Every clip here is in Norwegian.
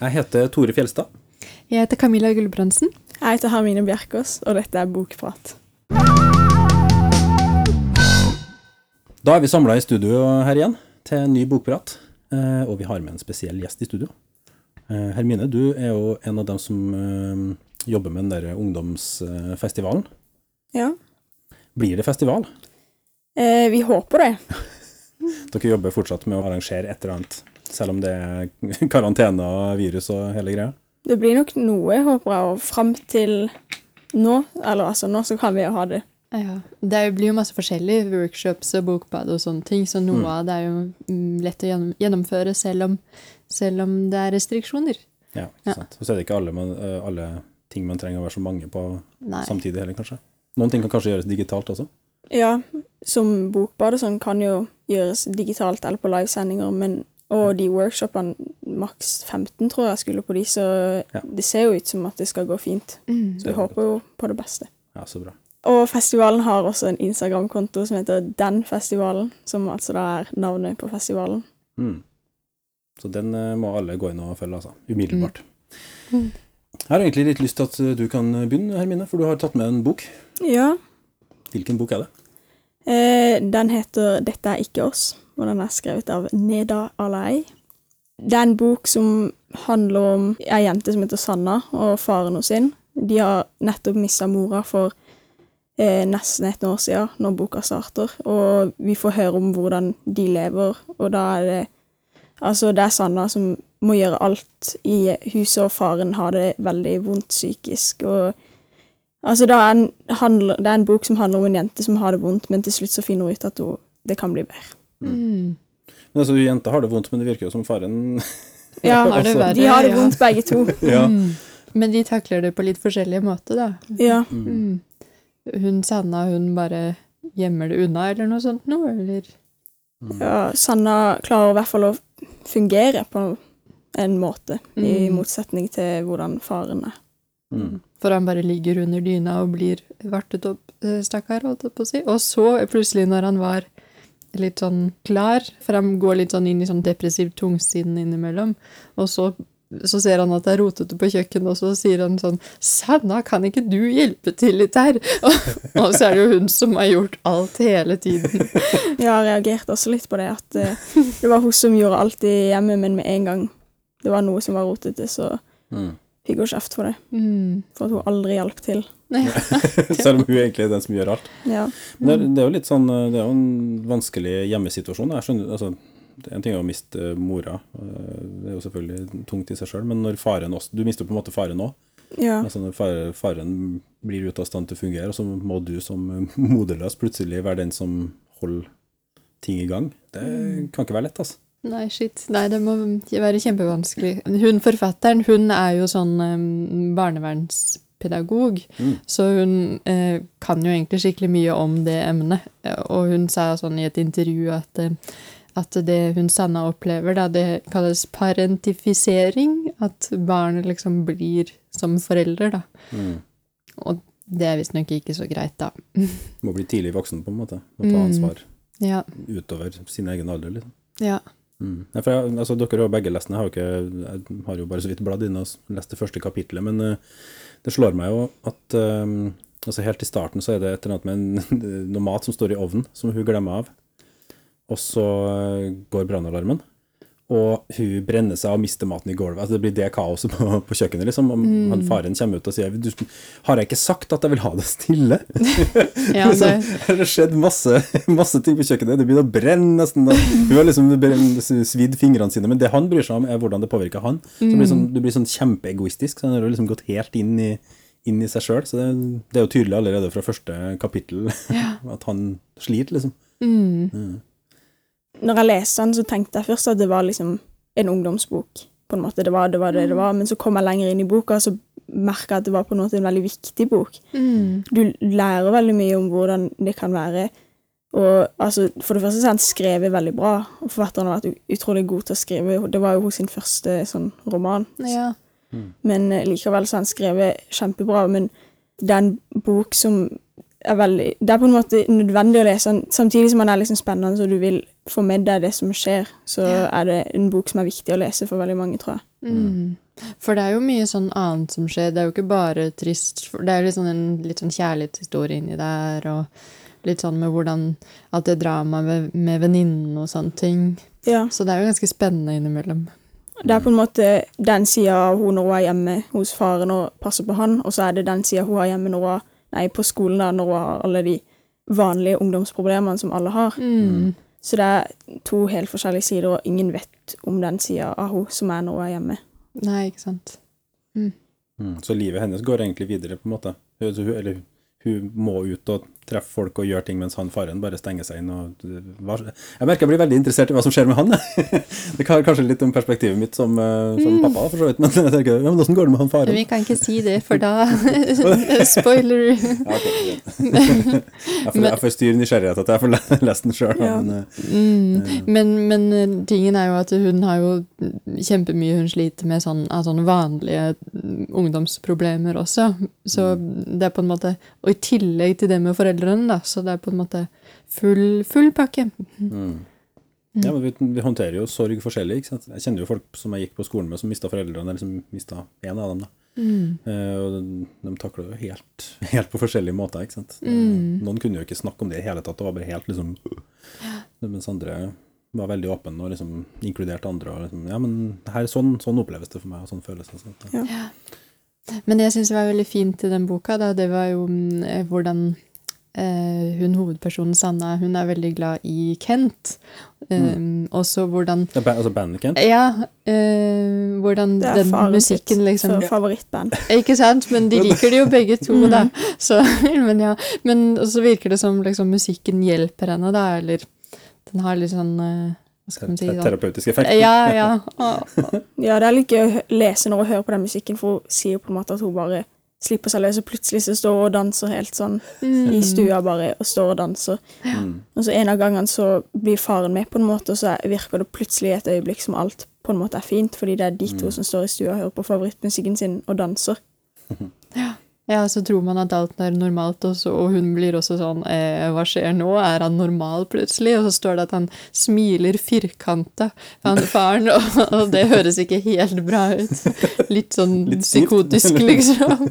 Jeg heter Tore Fjelstad. Jeg heter Camilla Gulbrandsen. Jeg heter Hermine Bjerkås, og dette er Bokprat. Da er vi samla i studio her igjen til en ny bokprat, eh, og vi har med en spesiell gjest i studio. Eh, Hermine, du er jo en av dem som eh, jobber med den der ungdomsfestivalen. Ja. Blir det festival? Eh, vi håper det. Dere jobber fortsatt med å arrangere et eller annet, selv om det er karantene og virus og hele greia? Det blir nok noe, håper jeg, og fram til nå, eller altså nå, så kan vi jo ha det. Ja. Det blir jo masse forskjellige workshops og bokbad og sånne ting, så noe Mm. av det er jo mm, lett å gjennomføre selv om, selv om det er restriksjoner. Ja, ikke Ja. sant. Og så er det ikke alle, man, eh, alle ting man trenger å være så mange på Nei. samtidig heller, kanskje. Noen ting kan kanskje gjøres digitalt også. Ja, som bokbad og sånn kan jo gjøres digitalt eller på livesendinger, men og de workshopene, maks 15 tror jeg skulle på de, så Ja. det ser jo ut som at det skal gå fint. Mm. Så vi håper jo på det beste. Ja, så bra. Og festivalen har også en Instagram-konto som heter Den festivalen, som altså da er navnet på festivalen. Mm. Så den eh, må alle gå inn og følge, altså. Umiddelbart. Mm. Jeg har egentlig litt lyst til at eh, du kan begynne, Hermine, for du har tatt med en bok. Ja, Hvilken bok er det? Eh, den heter 'Dette er ikke oss', og den er skrevet av Neda Alei. Det er en bok som handler om ei jente som heter Sanna, og faren hennes sin. De har nettopp mista mora for eh, nesten et år siden, når boka starter, og vi får høre om hvordan de lever, og da er det Altså, det er Sanna som må gjøre alt i huset, og faren har det veldig vondt psykisk, og Altså, det er, en, det er en bok som handler om en jente som har det vondt, men til slutt så finner hun ut at hun, det kan bli bedre. Mm. Men altså, Jenta har det vondt, men det virker jo som faren Ja, har det verre. De har det vondt begge to. Ja. Mm. Men de takler det på litt forskjellige måter, da. Ja. Mm. Mm. Hun Sanna, hun bare gjemmer det unna, eller noe sånt noe, eller? ja. Sanna klarer i hvert fall å fungere på en måte, i Mm. motsetning til hvordan faren er. Mm. For han bare ligger under dyna og blir vartet opp, eh, stakkar, holdt jeg på å si. Og så plutselig, når han var litt sånn klar, for han går litt sånn inn i sånn depressiv tungsiden innimellom, og så, så ser han at det er rotete på kjøkkenet, og så sier han sånn 'Sanna, kan ikke du hjelpe til litt her?' Og, og så er det jo hun som har gjort alt hele tiden. Jeg har reagert også litt på det, at eh, det var hun som gjorde alt i hjemmet, men med en gang det var noe som var rotete, så Mm. Fikk hun kjeft for det. Mm. For at hun aldri hjalp til. Selv om hun egentlig er den som gjør alt. Ja. Mm. det, er, det er jo litt sånn eh, Det er jo en vanskelig hjemmesituasjon. Jeg skjønner, altså, det er En ting er å miste eh, mora, eh, det er jo selvfølgelig tungt i seg sjøl, men når faren også Du mister på en måte faren òg. ja. Altså når faren, faren blir ute av stand til å fungere, og så må du som moderløs plutselig være den som holder ting i gang. Det kan ikke være lett, altså. Nei, shit. Nei, det må være kjempevanskelig. Hun forfatteren, hun er jo sånn um, barnevernspedagog, Mm. så hun eh, kan jo egentlig skikkelig mye om det emnet. Og hun sa sånn i et intervju at, eh, at det hun Sanna opplever, da, det kalles parentifisering. At barnet liksom blir som forelder, da. Mm. Og det er visstnok ikke så greit, da. Må bli tidlig voksen, på en måte. Må ta Mm. ansvar Ja. utover sin egen alder. liksom. ja. Mm. Ja, for jeg, altså, dere har begge lest den. Jeg jeg har jo bare så vidt bladd inn og lest det første kapitlet. men uh, det slår meg jo at eh, altså helt i starten så er det et eller annet med en, noe mat som står i ovnen, som hun glemmer av. Og så eh, går brannalarmen, og hun brenner seg og mister maten i gulvet. Altså, det blir det kaoset på, på kjøkkenet, liksom. Og han faren kommer ut og sier du, 'Har jeg ikke sagt at jeg vil ha det stille?' ja det, Så, det skjedd masse, masse ting på kjøkkenet. Det begynner å brenne nesten. da. Hun har liksom svidd fingrene sine, men det han bryr seg om, er hvordan det påvirker han. Så det blir sånn, Du blir sånn kjempeegoistisk. Så han har liksom gått helt inn i, inn i seg sjøl. Så det, det er jo tydelig allerede fra første kapittel Ja. at han sliter, liksom. mm. Når jeg leste den, så tenkte jeg først at det var liksom en ungdomsbok. på en måte. Det var det var det, det var. Men så kom jeg lenger inn i boka, og så merka jeg at det var på en måte en veldig viktig bok. Mm. Du lærer veldig mye om hvordan det kan være. Og altså, For det første så er han skrevet veldig bra, og forfatteren har vært utrolig god til å skrive. Det var jo sin første sånn roman. Ja. Men eh, likevel så har han skrevet kjempebra. Men det er en bok som er veldig Det er på en måte nødvendig å lese den, samtidig som den er liksom spennende, så du vil få med deg det som skjer. Så Ja. er det en bok som er viktig å lese for veldig mange, tror jeg. Mm. For det er jo mye sånn annet som skjer. Det er jo ikke bare trist. Det er jo litt sånn en litt sånn kjærlighetshistorie inni der, og litt sånn med hvordan At det er drama med, med venninnen og sånne ting. Ja. Så det er jo ganske spennende innimellom. Det er på en måte den sida av hun når hun er hjemme hos faren og passer på han, og så er det den sida hun har hjemme når hun nei, på skolen da, når hun har alle de vanlige ungdomsproblemene som alle har. Mm. Så det er to helt forskjellige sider, og ingen vet om den sida av hun som er nå er hjemme. Nei, ikke sant. Mm. Så livet hennes går egentlig videre, på en måte. Hun- eller hun må ut og treffe folk og gjøre ting, mens han faren bare stenger seg inn. Og, hva, jeg merker jeg blir veldig interessert i hva som skjer med han. Det kan kanskje litt om perspektivet mitt som, som mm. pappa, for så vidt. Men jeg tenker, ja, men hvordan går det med han faren? Vi kan ikke si det, for da Spoiler! Ja, jeg, får, jeg får styre nysgjerrighet at jeg får lest den sjøl. Ja. Men, eh, Mm. Men, men eh, tingen er jo at hun har jo kjempemye hun sliter med sånn, av sånne vanlige mm, ungdomsproblemer også. Så det er på en måte Og i tillegg til det med foreldrene, da, så det er på en måte full, full pakke. mm. Ja, men vi, vi håndterer jo sorg forskjellig. ikke sant? Jeg kjenner jo folk som jeg gikk på skolen med, som mista foreldrene, eller som mista en av dem. da. Mm. Uh, og de, de takler det jo helt, helt på forskjellige måter. ikke sant? Eh, Mm. Noen kunne jo ikke snakke om det i hele tatt, det var bare helt liksom Mens andre var veldig åpne og liksom inkluderte andre. og liksom, Ja, men her, sånn, sånn oppleves det for meg, og sånn føles det. Sånn. Ja. Men det jeg syns var veldig fint i den boka, da, det var jo mm, eh, hvordan hun hovedpersonen Sanna hun er veldig glad i Kent. Um, Og så hvordan Ja, ba, altså bandet Kent? Ja, Uh, hvordan den musikken liksom. Det er favorittband. Ikke sant? Men de liker det jo begge to, mm. da. Så, men ja. Men så virker det som liksom, musikken hjelper henne, da, eller den har litt sånn uh, Hva skal man si? Da? Terapeutisk effekt? Ja, ja. Ja, det er litt gøy å lese når hun hører på den musikken, for hun sier på en måte at hun bare slipper seg løs, og plutselig så står hun og danser helt sånn mm. i stua bare, og står og danser. Mm. Og så en av gangene så blir faren med på en måte, og så er- virker det plutselig et øyeblikk som alt på en måte er fint, fordi det er de to som står i stua og hører på favorittmusikken sin og danser. Ja, så tror man at alt er normalt, også, og hun blir også sånn eh, Hva skjer nå? Er han normal plutselig? Og så står det at han smiler firkanta, han faren, og, og det høres ikke helt bra ut. Litt sånn Litt psykotisk, liksom.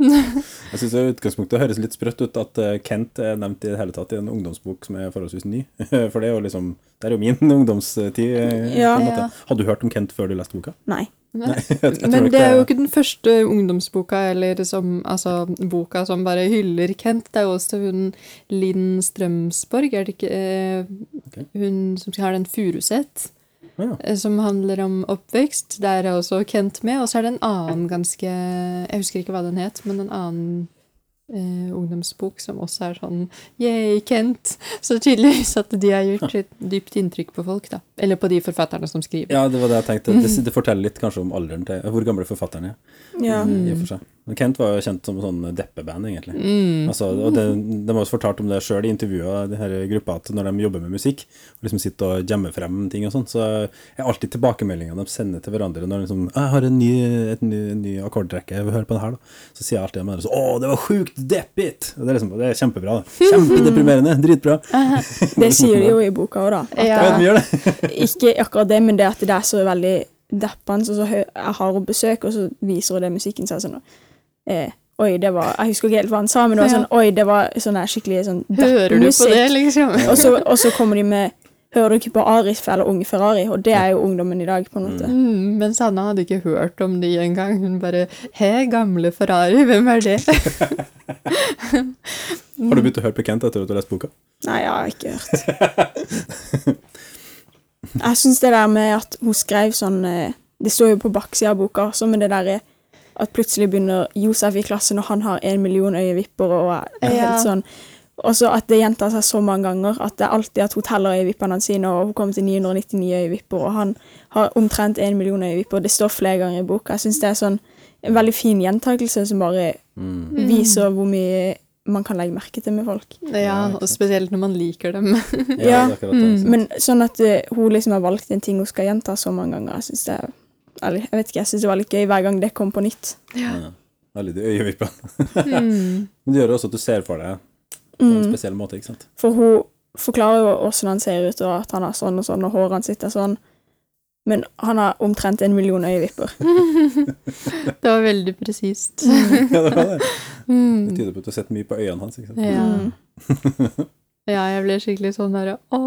Jeg syns utgangspunktet høres litt sprøtt ut at eh, Kent er nevnt i det hele tatt i en ungdomsbok som er forholdsvis ny. For det er jo liksom Det er jo min ungdomstid. eh, Ja. på en måte. Ja. Hadde du hørt om Kent før du leste boka? Nei. Jeg Men det er jo ikke den første ungdomsboka eller som, altså, boka som bare hyller Kent. Det er jo også hun Linn Strømsborg, er det ikke eh, Ok. Hun som har den Furuset, Ja. eh, som handler om oppvekst. Der er også Kent med. Og så er det en annen ganske Jeg husker ikke hva den het, men en annen eh, ungdomsbok som også er sånn Yay, Kent! Så tydeligvis at de har gjort et dypt inntrykk på folk, da. Eller på de forfatterne som skriver. Ja, det var det jeg tenkte. Det, det forteller litt kanskje om alderen til Hvor gamle forfatterne er. Ja. i og for seg. Kent var jo kjent som sånn deppeband, egentlig. Mm. Altså, og det, De har også fortalt om det sjøl i intervjua, denne gruppa, at når de jobber med musikk, og liksom sitter og jammer frem ting og sånn, så er alltid tilbakemeldingene de sender til hverandre når de liksom 'Jeg har en ny, et ny, en ny akkordtrekke, høre på den her', da. Så sier jeg alltid de det sånn 'Å, det var sjukt deppigt!' Og det er liksom, det er kjempebra. da. Kjempedeprimerende. Dritbra. Det sier de jo i boka òg, da. At Ja. Det. Ikke akkurat det, men det at det er så veldig deppende. Så, så jeg har hun besøk, og så viser hun det musikken, så er sånn eh, Oi, det var Jeg husker ikke helt hva han sa, men det var sånn Oi, det var sånn der skikkelig sånn Hører du på det, liksom? Og så, og så kommer de med Hører du ikke på Arif eller Unge Ferrari? Og det er jo ungdommen i dag, på en måte. Mm, men Sanna hadde ikke hørt om de engang. Hun bare 'He, gamle Ferrari, hvem er det?' Har du begynt å høre på Kent etter at du har lest boka? Nei, jeg har ikke hørt. Jeg syns det der med at hun skrev sånn eh, Det står jo på baksida av boka også, men det der er at plutselig begynner Josef i klassen, og han har en million øyevipper, og er Ja. helt sånn Og så at det gjentar seg så mange ganger, at det alltid at hun teller øyevippene sine, og hun kommer til 999 øyevipper, og han har omtrent en million øyevipper. Det står flere ganger i boka. Jeg syns det er sånn en veldig fin gjentakelse som bare Mm. viser hvor mye man kan legge merke til med folk. Ja, og spesielt når man liker dem. Ja, Ja, det det. mm. Men sånn at eh, hun liksom har valgt en ting hun skal gjenta så mange ganger, jeg synes det er eller, jeg vet ikke, jeg synes det var litt gøy hver gang det kom på nytt. Ja. Veldig de øyevippene. Mm. Men det gjør også at du ser for deg på en Mm. spesiell måte, ikke sant? For hun forklarer jo hvordan han ser ut, og at han har sånn og sånn, og håret hans sitt er sånn. men han har omtrent en million øyevipper. Det var veldig presist. Ja, det var det. Mm. Det tyder på at du har sett mye på øynene hans. ikke sant? Ja. Mm. ja, jeg ble skikkelig sånn derre Å,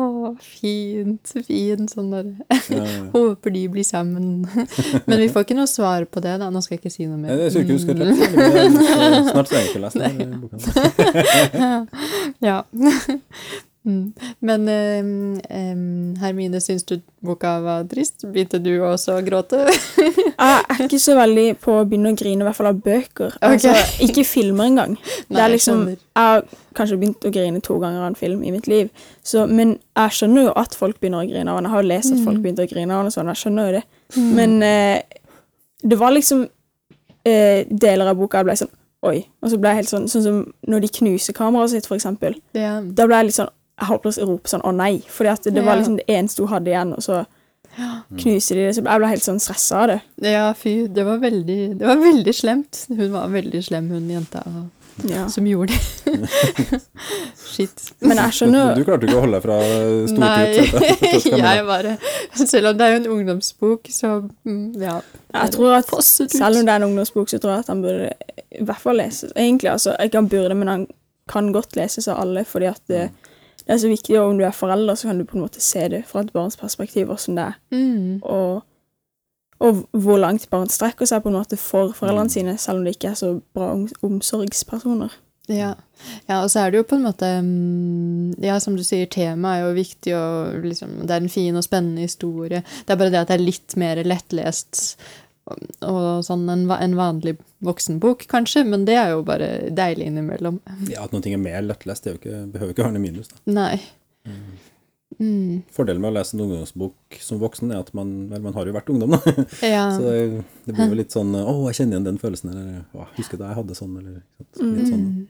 fint, fint. Sånn derre Ja, ja. Håper de blir sammen. Men vi får ikke noe svar på det, da. Nå skal jeg ikke si noe mer. det er ikke skal så- Snart skal jeg ikke lese den boka. ja. Mm. Men um, Hermine, syns du boka var trist? Begynte du også å gråte? Jeg er ikke så veldig på å begynne å grine, i hvert fall av bøker. Altså, ikke filmer engang. Det Nei, liksom, jeg har kanskje begynt å grine to ganger av en film i mitt liv, så, men jeg skjønner jo at folk begynner å grine av den. Jeg har jo lest at folk begynte å grine av den, sånn, jeg skjønner jo det. Men eh, det var liksom eh, deler av boka jeg ble sånn Oi. Og så ble jeg helt sånn Sånn som når de knuser kameraet sitt, for eksempel. Ja. Da ble jeg litt sånn Jeg holdt på å rope sånn å nei, fordi at det var liksom det eneste hun hadde igjen, og så knuser de det. Så jeg ble helt sånn stressa av det. ja, fy. Det var veldig, det var veldig slemt. Hun var veldig slem, hun jenta Ja. som gjorde det. Shit. Men jeg skjønner Du klarte ikke å holde deg fra Nei, jeg bare Selv om det er jo en ungdomsbok, så mm, ja. Jeg tror at selv om det er en ungdomsbok, så tror jeg at han burde i hvert fall leses. Egentlig, altså, ikke han burde, men han kan godt leses av alle, fordi at det, det er så viktig, og om du er forelder, så kan du på en måte se det fra et barns perspektiv, hvordan det er, Mm. og, og hvor langt barn strekker seg på en måte for foreldrene Mm. sine, selv om de ikke er så bra omsorgspersoner. Ja. ja, og så er det jo på en måte mm, Ja, som du sier, temaet er jo viktig, og liksom, det er en fin og spennende historie. Det er bare det at det er litt mer lettlest og, sånn en, en vanlig voksenbok, kanskje, men det er jo bare deilig innimellom. Ja, at noe er mer lettlest, det ikke, behøver ikke være noe minus. Da. Nei. Mm. Fordelen med å lese en ungdomsbok som voksen er at man, vel, man har jo vært ungdom, da. Ja. Så det, det blir jo litt sånn Å, jeg kjenner igjen den følelsen, eller Å, husker da jeg hadde sånn, eller sant? Litt sånn. Mm.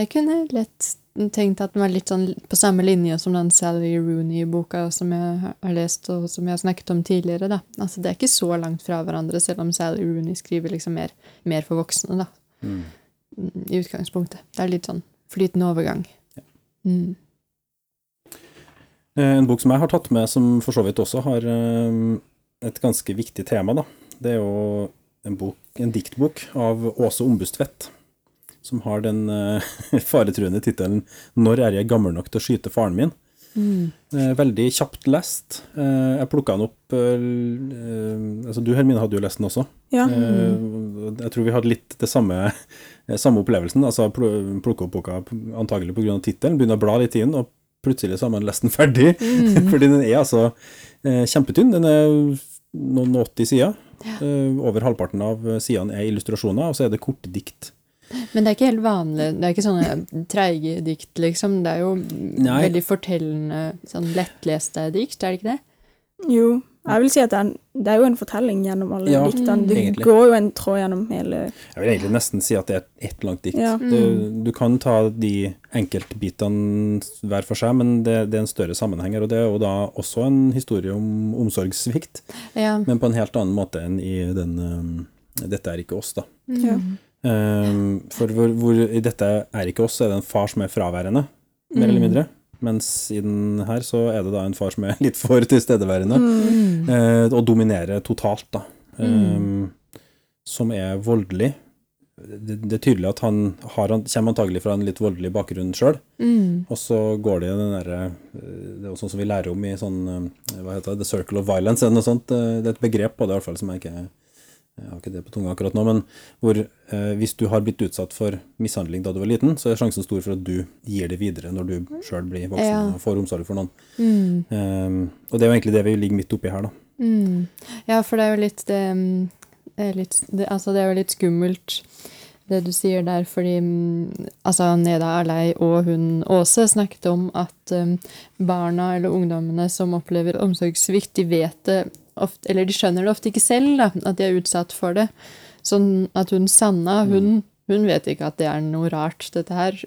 Jeg kunne lett tenkt at den var litt sånn på samme linje som den Sally Rooney-boka som jeg har lest, og som jeg har snakket om tidligere. da. Altså, Det er ikke så langt fra hverandre, selv om Sally Rooney skriver liksom mer, mer for voksne, da, Mm. mm, i utgangspunktet. Det er litt sånn flytende overgang. Mm. Eh, En bok som jeg har tatt med, som for så vidt også har eh, et ganske viktig tema, da. Det er jo en, bok, en diktbok av Åse Ombustvedt, som har den eh, faretruende tittelen 'Når er jeg gammel nok til å skyte faren min'? Mm. Eh, Veldig kjapt lest. Eh, Jeg plukka den opp altså Du Hermine hadde jo lest den også. Ja. Jeg tror vi hadde litt det samme, samme opplevelsen. Altså pl- plukke opp boka antagelig pga. tittelen, begynne å bla litt inn, og plutselig så har man lest den ferdig. Mm. Fordi den er altså kjempetynn. Den er noen 80 sider. Ja. Over halvparten av sidene er illustrasjoner, og så er det korte dikt. Men det er ikke helt vanlig. Det er ikke sånne treige dikt, liksom. Det er jo Nei. veldig fortellende, sånn lettleste dikt, er det ikke det? Jo, jeg vil si at det er, en, det er jo en fortelling gjennom alle Ja, diktene. Du egentlig. går jo en tråd gjennom hele Jeg vil egentlig nesten si at det er ett langt dikt. Ja. Du, du kan ta de enkeltbitene hver for seg, men det, det er en større sammenheng her. Og det er jo da også en historie om omsorgssvikt, Ja. men på en helt annen måte enn i den um, Dette er ikke oss, da. Ja. Um, for hvor, hvor i dette er ikke oss, er det en far som er fraværende, mer eller mindre. Mens i den her så er det da en far som er litt for tilstedeværende, Mm. eh, og dominerer totalt, da. Um, Som er voldelig. Det, det er tydelig at han, har, han kommer antagelig fra en litt voldelig bakgrunn sjøl. Mm. Og så går det i den derre eh, Det er jo sånn som vi lærer om i sånn eh, Hva heter det? The Circle of Violence eller noe sånt. Det er et begrep på det, i hvert fall, som jeg ikke jeg har ikke det på tunga akkurat nå, men hvor eh, hvis du har blitt utsatt for mishandling da du var liten, så er sjansen stor for at du gir det videre når du sjøl blir voksen Ja. og får omsorg for noen. Mm. Um, og det er jo egentlig det vi ligger midt oppi her, da. Mm. Ja, for det er jo litt det, mm, det, litt, det Altså, det er jo litt skummelt, det du sier der, fordi mm, altså, Neda Alei og hun Åse snakket om at um, barna eller ungdommene som opplever omsorgssvikt, de vet det ofte, eller de skjønner det ofte ikke selv, da, at de er utsatt for det. Sånn at hun Sanna, hun, hun vet ikke at det er noe rart, dette her,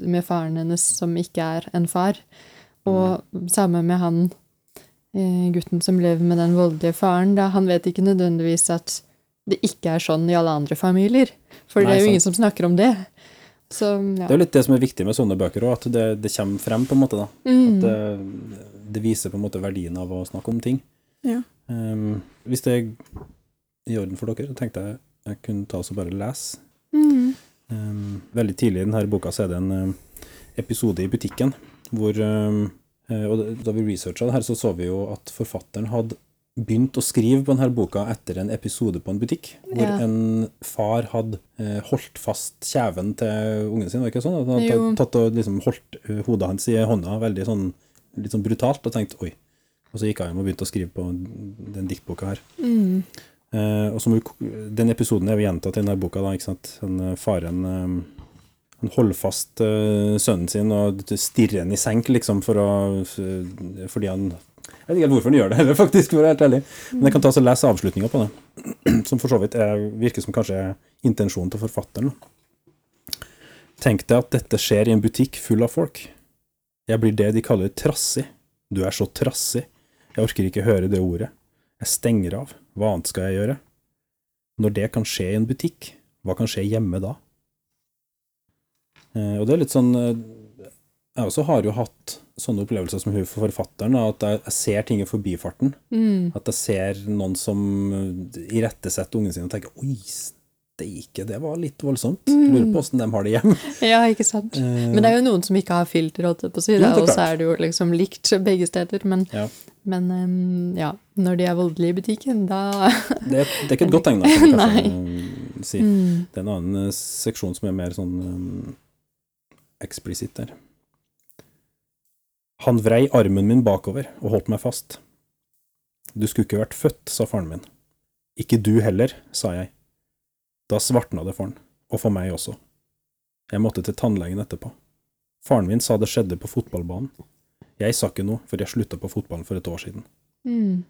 med faren hennes som ikke er en far. Og samme med han eh, gutten som lever med den voldelige faren, da, han vet ikke nødvendigvis at det ikke er sånn i alle andre familier. For Nei, det er jo sant. ingen som snakker om det. Så, ja. Det er jo litt det som er viktig med sånne bøker òg, at det, det kommer frem, på en måte. da. Mm. At det, det viser på en måte verdien av å snakke om ting. Ja. Um, hvis det er i orden for dere, så tenkte jeg jeg kunne ta oss og bare lese. Mm. Um, veldig tidlig i denne boka så er det en um, episode i butikken hvor um, eh, Og da vi researcha det her, så så vi jo at forfatteren hadde begynt å skrive på denne boka etter en episode på en butikk, hvor Ja. en far hadde eh, holdt fast kjeven til ungen sin, var det ikke sånn? Han hadde tatt og liksom holdt eh, hodet hans i hånda veldig sånn, litt sånn brutalt, og tenkte oi. Og så gikk han hjem og begynte å skrive på den diktboka her. Mm. Eh, og som, den episoden er jo gjentatt i denne boka, da, ikke sant? Den, eh, faren han holder fast sønnen sin og stirrer han i senk, liksom, for å, fordi han Jeg vet ikke helt hvorfor han gjør det heller, faktisk, for å være helt ærlig. Men jeg kan ta og lese avslutninga på det, som for så vidt er, virker som kanskje intensjonen til forfatteren. Tenk deg at dette skjer i en butikk full av folk. Jeg blir det de kaller trassig. Du er så trassig. Jeg orker ikke høre det ordet. Jeg stenger av. Hva annet skal jeg gjøre? Når det kan skje i en butikk, hva kan skje hjemme da? Eh, og det er litt sånn eh, Jeg også har jo hatt sånne opplevelser som hun forfatteren, at jeg, ser ting i forbifarten. Mm. At jeg ser noen som eh, irettesetter ungen sin og tenker Oi, steike, det var litt voldsomt. Lurer på åssen de har det hjemme. Ja, ikke sant. Eh, Men det er jo noen som ikke har filter, holdt jeg på å si. Og så er det jo liksom likt begge steder. Men, Ja. men ehm, ja, når de er voldelige i butikken, da det, er- det er ikke et godt tegn, da, kan vi kanskje eh, si. mm. Det er en annen eh, seksjon som er mer sånn um, eksplisitt der. Han vrei armen min bakover og holdt meg fast. Du skulle ikke vært født, sa faren min. Ikke du heller, sa jeg. Da svartna det for han, og for meg også. Jeg måtte til tannlegen etterpå. Faren min sa det skjedde på fotballbanen. Jeg sa ikke noe, for jeg slutta på fotballen for et år siden. Mm.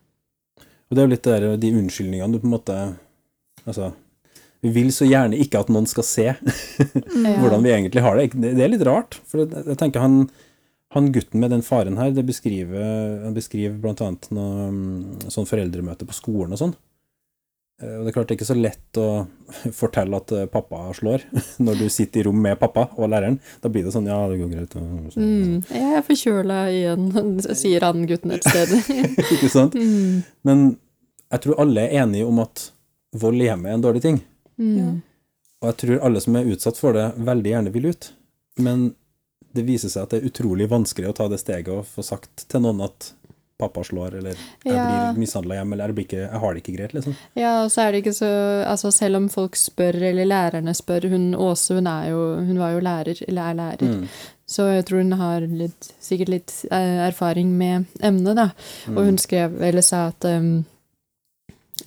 Og det er jo litt der, de unnskyldningene du på en måte Altså, vi vil så gjerne ikke at noen skal se hvordan vi egentlig har det. Det er litt rart, for jeg tenker han, han gutten med den faren her, det beskriver, han beskriver blant annet noe mm, sånn foreldremøte på skolen og sånn. Eh, Og det er klart det er ikke så lett å fortelle at eh, pappa slår når du sitter i rom med pappa og læreren. Da blir det sånn, ja, det går greit. Mm. Jeg er forkjøla igjen, sier han gutten et sted. Ikke sant? mm. Men jeg tror alle er enige om at vold i hjemmet er en dårlig ting. Mm. Og jeg tror alle som er utsatt for det, veldig gjerne vil ut. Men det viser seg at det er utrolig vanskelig å ta det steget og få sagt til noen at pappa slår, eller jeg Ja. blir mishandla hjemme, eller jeg, ikke, jeg har det ikke greit, liksom. Ja, og så er det ikke så Altså, selv om folk spør, eller lærerne spør Hun Åse, hun er jo Hun var jo lærer, eller er lærer. Mm. Så jeg tror hun har litt, sikkert litt eh, erfaring med emnet, da. Mm. Og hun skrev, eller sa at um,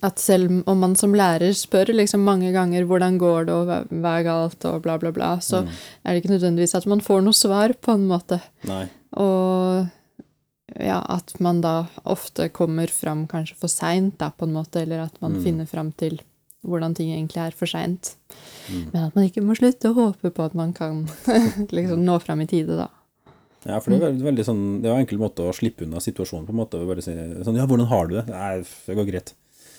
at selv om man som lærer spør liksom mange ganger hvordan går det, og hva, er galt, og bla, bla, bla, så Mm. er det ikke nødvendigvis at man får noe svar, på en måte. Nei. Og ja, at man da ofte kommer fram kanskje for seint, da, på en måte, eller at man Mm. finner fram til hvordan ting egentlig er for seint. Mm. Men at man ikke må slutte å håpe på at man kan liksom nå fram i tide, da. Ja, for det er veldig, veldig sånn Det er en enkel måte å slippe unna situasjonen på en måte. Bare si sånn Ja, hvordan har du det? Nei, det går greit.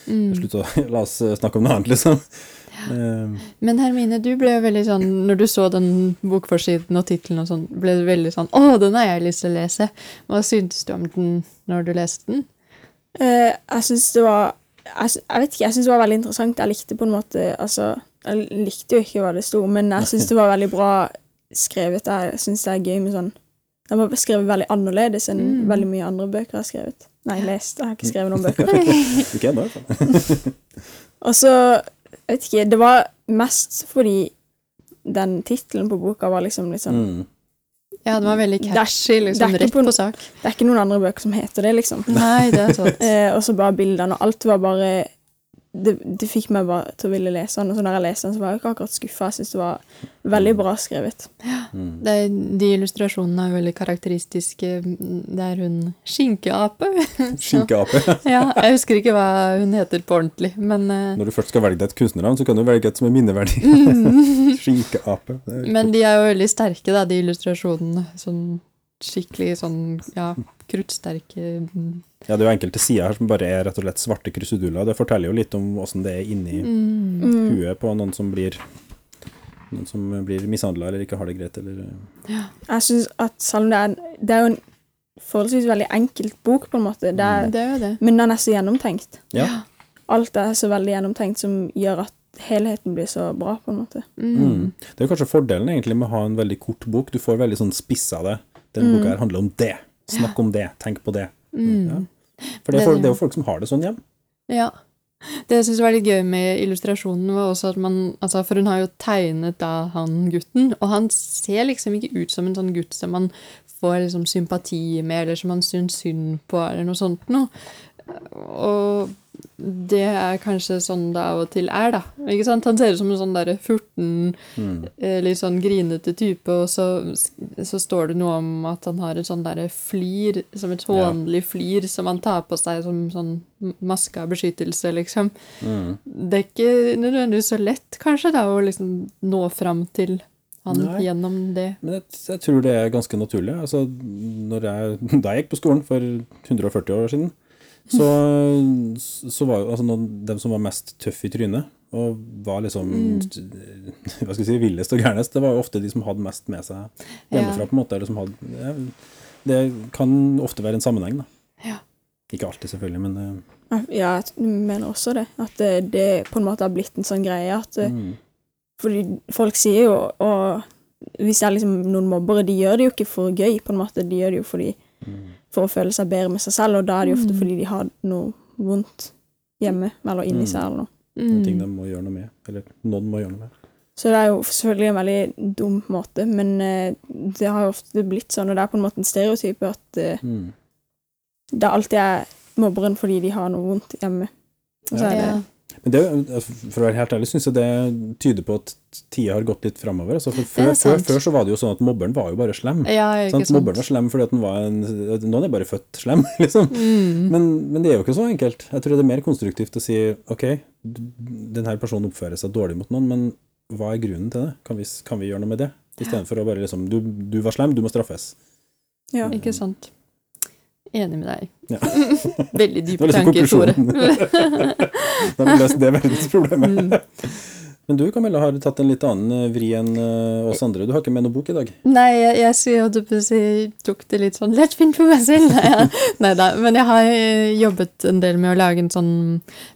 Mm. Slutt å La oss eh, snakke om noe annet, liksom. Eh, Men Hermine, du ble jo veldig sånn Når du så den bokforsiden og tittelen og sånn, ble du veldig sånn Å, den har jeg lyst til å lese. Hva syntes du om den når du leste den? Uh, jeg syns det var jeg, jeg vet ikke, jeg syns det var veldig interessant. Jeg likte på en måte Altså, jeg likte jo ikke hva det sto, men jeg syns det var veldig bra skrevet. Jeg syns det er gøy med sånn Den var skrevet veldig annerledes enn Mm. veldig mye andre bøker jeg har skrevet. Nei, lest. Jeg har ikke skrevet noen bøker. ikke ennå, i hvert fall. Og så, jeg vet ikke, det var mest fordi den tittelen på boka var liksom litt sånn Mm. Ja, den var veldig Det catchy, liksom det er rett på- på sak. Det er ikke noen andre bøker som heter det, liksom. Nei, det er sant. Eh, og så bare bildene, og alt var bare det, det fikk meg bare til å ville lese den. Og så når jeg leste den, så var jeg ikke akkurat skuffa. Jeg syns det var veldig bra skrevet. Ja, Det, er- de illustrasjonene er veldig karakteristiske. Det er hun skinkeape. Skinkeape. ja, jeg husker ikke hva hun heter på ordentlig, men eh, Når du først skal velge deg et kunstnernavn, så kan du velge et som er minneverdig. Skinkeape. Er Men de er jo veldig sterke, da, de illustrasjonene. Sånn skikkelig sånn, ja, kruttsterke mm. Ja, det er jo enkelte sider her som bare er rett og slett svarte kruseduller. Det forteller jo litt om åssen det er inni Mm. Mm. huet på noen som blir noen som blir mishandla eller ikke har det greit, eller Jeg synes at selv om det er, det er jo en forholdsvis veldig enkelt bok, på en måte. Det er, Det er det. Men den er så gjennomtenkt. Ja. Alt er så veldig gjennomtenkt som gjør at helheten blir så bra, på en måte. Mm. Det er kanskje fordelen egentlig med å ha en veldig kort bok. Du får veldig sånn spissa det. Denne boka her handler om det. Snakk om det. Tenk på det. Ja. For det er, folk, det er jo folk som har det sånn hjem. Ja. Det jeg syns var litt gøy med illustrasjonen, var også at man altså For hun har jo tegnet da han gutten, og han ser liksom ikke ut som en sånn gutt som man får liksom sympati med, eller som man syns synd på, eller noe sånt noe. Og det er kanskje sånn det av og til er, da. Ikke sant? Han ser ut som en sånn derre furten, mm. litt sånn grinete type, og så, så står det noe om at han har et sånn derre flir, som et hånlig flir, som han tar på seg som sånn maske av beskyttelse, liksom. Det er ikke nødvendigvis så lett, kanskje, da, å liksom nå fram til han Nei. gjennom det. Men jeg, jeg tror det er ganske naturlig. Altså, når jeg, da jeg gikk på skolen for 140 år siden, så, så var jo altså, noen, dem som var mest tøff i trynet, og var liksom hva skal jeg si, villest og gærnest, det var jo ofte de som hadde mest med seg hjemmefra, Ja. på en måte. Eller som hadde, ja, det kan ofte være en sammenheng, da. Ja. Ikke alltid, selvfølgelig, men eh, Ja, jeg mener også det. At det, det på en måte har blitt en sånn greie at eh, mm, Fordi folk sier jo Og hvis det er liksom noen mobbere, de gjør det jo ikke for gøy, på en måte. De gjør det jo fordi for å føle seg bedre med seg selv, og da er det jo ofte fordi de har noe vondt hjemme, eller inni seg, eller noe. noen ting Mm. de må gjøre noe med. Eller noen må gjøre noe med. Så det er jo selvfølgelig en veldig dum måte, men eh, det har jo ofte blitt sånn, og det er på en måte en stereotype at eh, Mm. det alltid er mobberen fordi de har noe vondt hjemme. Og så er det Ja. Men det, altså, for å være helt ærlig, syns jeg det tyder på at tida har gått litt framover. Altså, før, før, før så var det jo sånn at mobberen var jo bare slem. ja, ikke Sant? sant. Mobberen var slem fordi at den var en Noen er bare født slem, liksom. Mm. Men, men det er jo ikke så enkelt. Jeg tror det er mer konstruktivt å si ok, denne personen oppfører seg dårlig mot noen, men hva er grunnen til det? Kan vi, kan vi gjøre noe med det? Istedenfor å bare liksom du, du var slem, du må straffes. Ja. Ikke sant. Enig med deg. Ja. Veldig dype tanker, Tore. Da har vi løst det verdensproblemet. Mm. Men du, Camilla, har tatt en litt annen eh, vri enn eh, oss andre. Du har ikke med noe bok i dag? Nei, jeg, jeg, jeg, tok det litt sånn lettfint for meg selv. Nei, da. Men jeg har eh, jobbet en del med å lage en sånn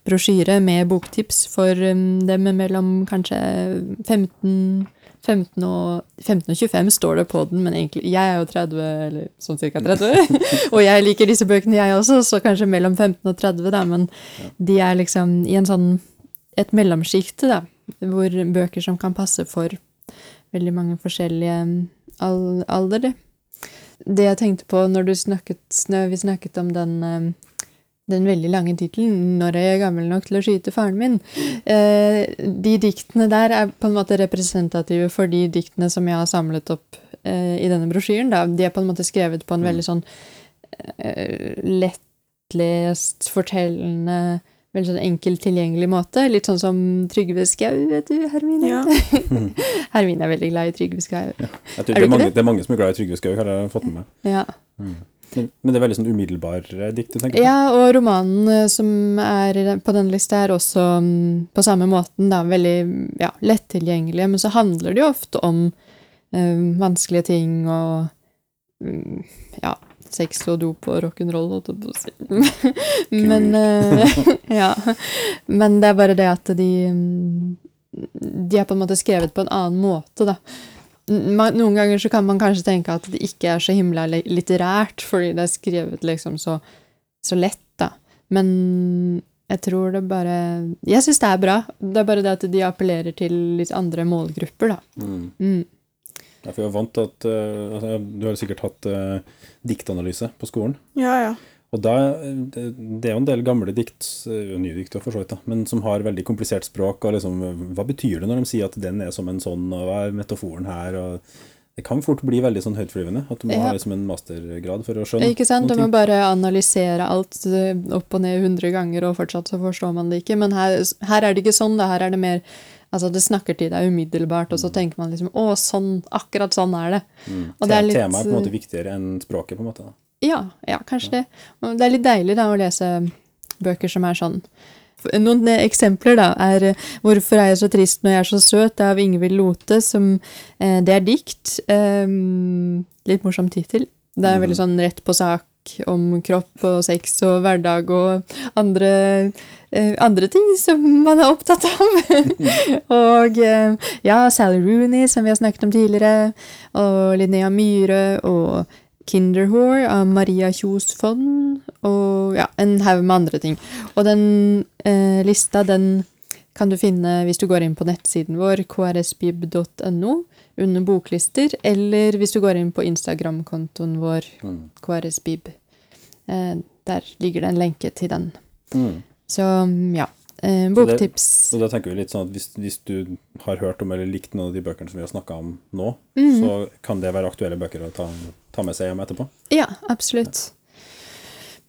brosjyre med boktips for um, dem mellom kanskje 15 15 og, 15 og 25 står det på den, men egentlig Jeg er jo 30, eller sånn cirka 30. og jeg liker disse bøkene, jeg også, så kanskje mellom 15 og 30, da. Men de er liksom i en sånn et mellomsjikte, da. Hvor bøker som kan passe for veldig mange forskjellige alder. aldre. Det jeg tenkte på når, du snakket, vi snakket om den, um, den veldig lange tittelen 'Når er jeg gammel nok til å skyte faren min', eh, de diktene der er på en måte representative for de diktene som jeg har samlet opp eh, i denne brosjyren. Da. De er på en måte skrevet på en veldig sånn eh, lettlest, fortellende Veldig sånn enkelt tilgjengelig måte. Litt sånn som Trygve Skau, vet du, Hermine. Ja. Hermine er veldig glad i Trygve Skau. Ja. Er du det, er mange, det? det er mange som er glad i Trygve Skau, har jeg fått med meg. Ja. Men, men det er veldig sånn umiddelbar eh, dikt du tenker på? ja, og romanen eh, som er på den lista, er også mm, på samme måten da, veldig ja, lettilgjengelige, men så handler det jo ofte om eh, vanskelige ting og mm, ja, sex og dop og rock'n'roll, holdt jeg på å si. men eh, ja. Men det er bare det at de mm, De er på en måte skrevet på en annen måte, da. Man, noen ganger så kan man kanskje tenke at det ikke er så himla litterært, fordi det er skrevet liksom så, så lett, da. Men jeg tror det bare Jeg syns det er bra. Det er bare det at de appellerer til litt andre målgrupper, da. Mm. Mm. Ja, for jeg er vant til at uh, altså, Du har sikkert hatt uh, diktanalyse på skolen. ja, ja. Og da, eh, det, er jo en del gamle dikt, eh, nye dikt for så vidt, da, men som har veldig komplisert språk. og liksom, Hva betyr det når de sier at den er som en sånn, og hva er metaforen her? og Det kan fort bli veldig sånn høytflyvende. At du må Ja. ha liksom en mastergrad for å skjønne Ikke sant? Du må bare analysere alt eh, opp og ned hundre ganger, og fortsatt så forstår man det ikke. Men her, her er det ikke sånn. Da. Her er det mer Altså, det snakker til deg umiddelbart, og så tenker man liksom Å, sånn. Akkurat sånn er det. Mm. og det er litt- Temaet er på en måte viktigere enn språket, på en måte. da. Ja, ja, kanskje det. Og det er litt deilig da å lese bøker som er sånn. Noen eh, eksempler da er eh, 'Hvorfor er jeg så trist når jeg er så søt?' Er av Ingvild Lote. Som, eh, det er dikt. Eh, litt morsom tittel. Det er veldig sånn rett på sak om kropp og sex og hverdag og andre, eh, andre ting som man er opptatt av. og eh, ja, Sally Rooney, som vi har snakket om tidligere, og Linnea Myhre og Kinderhore av Maria Kjos Fond, og ja, en haug med andre ting. Og den eh, lista, den kan du finne hvis du går inn på nettsiden vår, krsbib.no, under boklister, eller hvis du går inn på Instagram-kontoen vår, Mm. krsbib. Eh, der ligger det en lenke til den. Mm. Så ja, eh, boktips. Så da tenker vi litt sånn at hvis, hvis du har hørt om eller likt noen av de bøkene som vi har snakka om nå, Mhm. så kan det være aktuelle bøker å ta, ta med seg hjem etterpå. Ja, absolutt.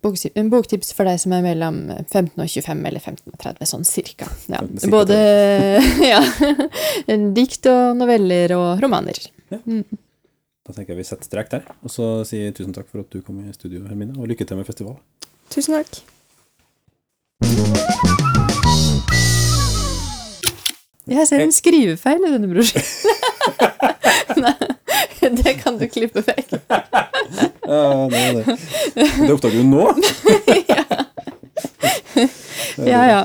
Boktips, en boktips for deg som er mellom 15 og 25, eller 15 og 30, sånn cirka. Ja, både ja, dikt og noveller og romaner. Da tenker jeg vi setter strek der, og så sier jeg tusen takk for at du kom i studio, Hermine, og lykke til med festivalen. Tusen takk. Jeg ser en skrivefeil i denne brosjyren. Nei, det kan du klippe vekk. Ja, det, det. det oppdager du nå? Ja, ja.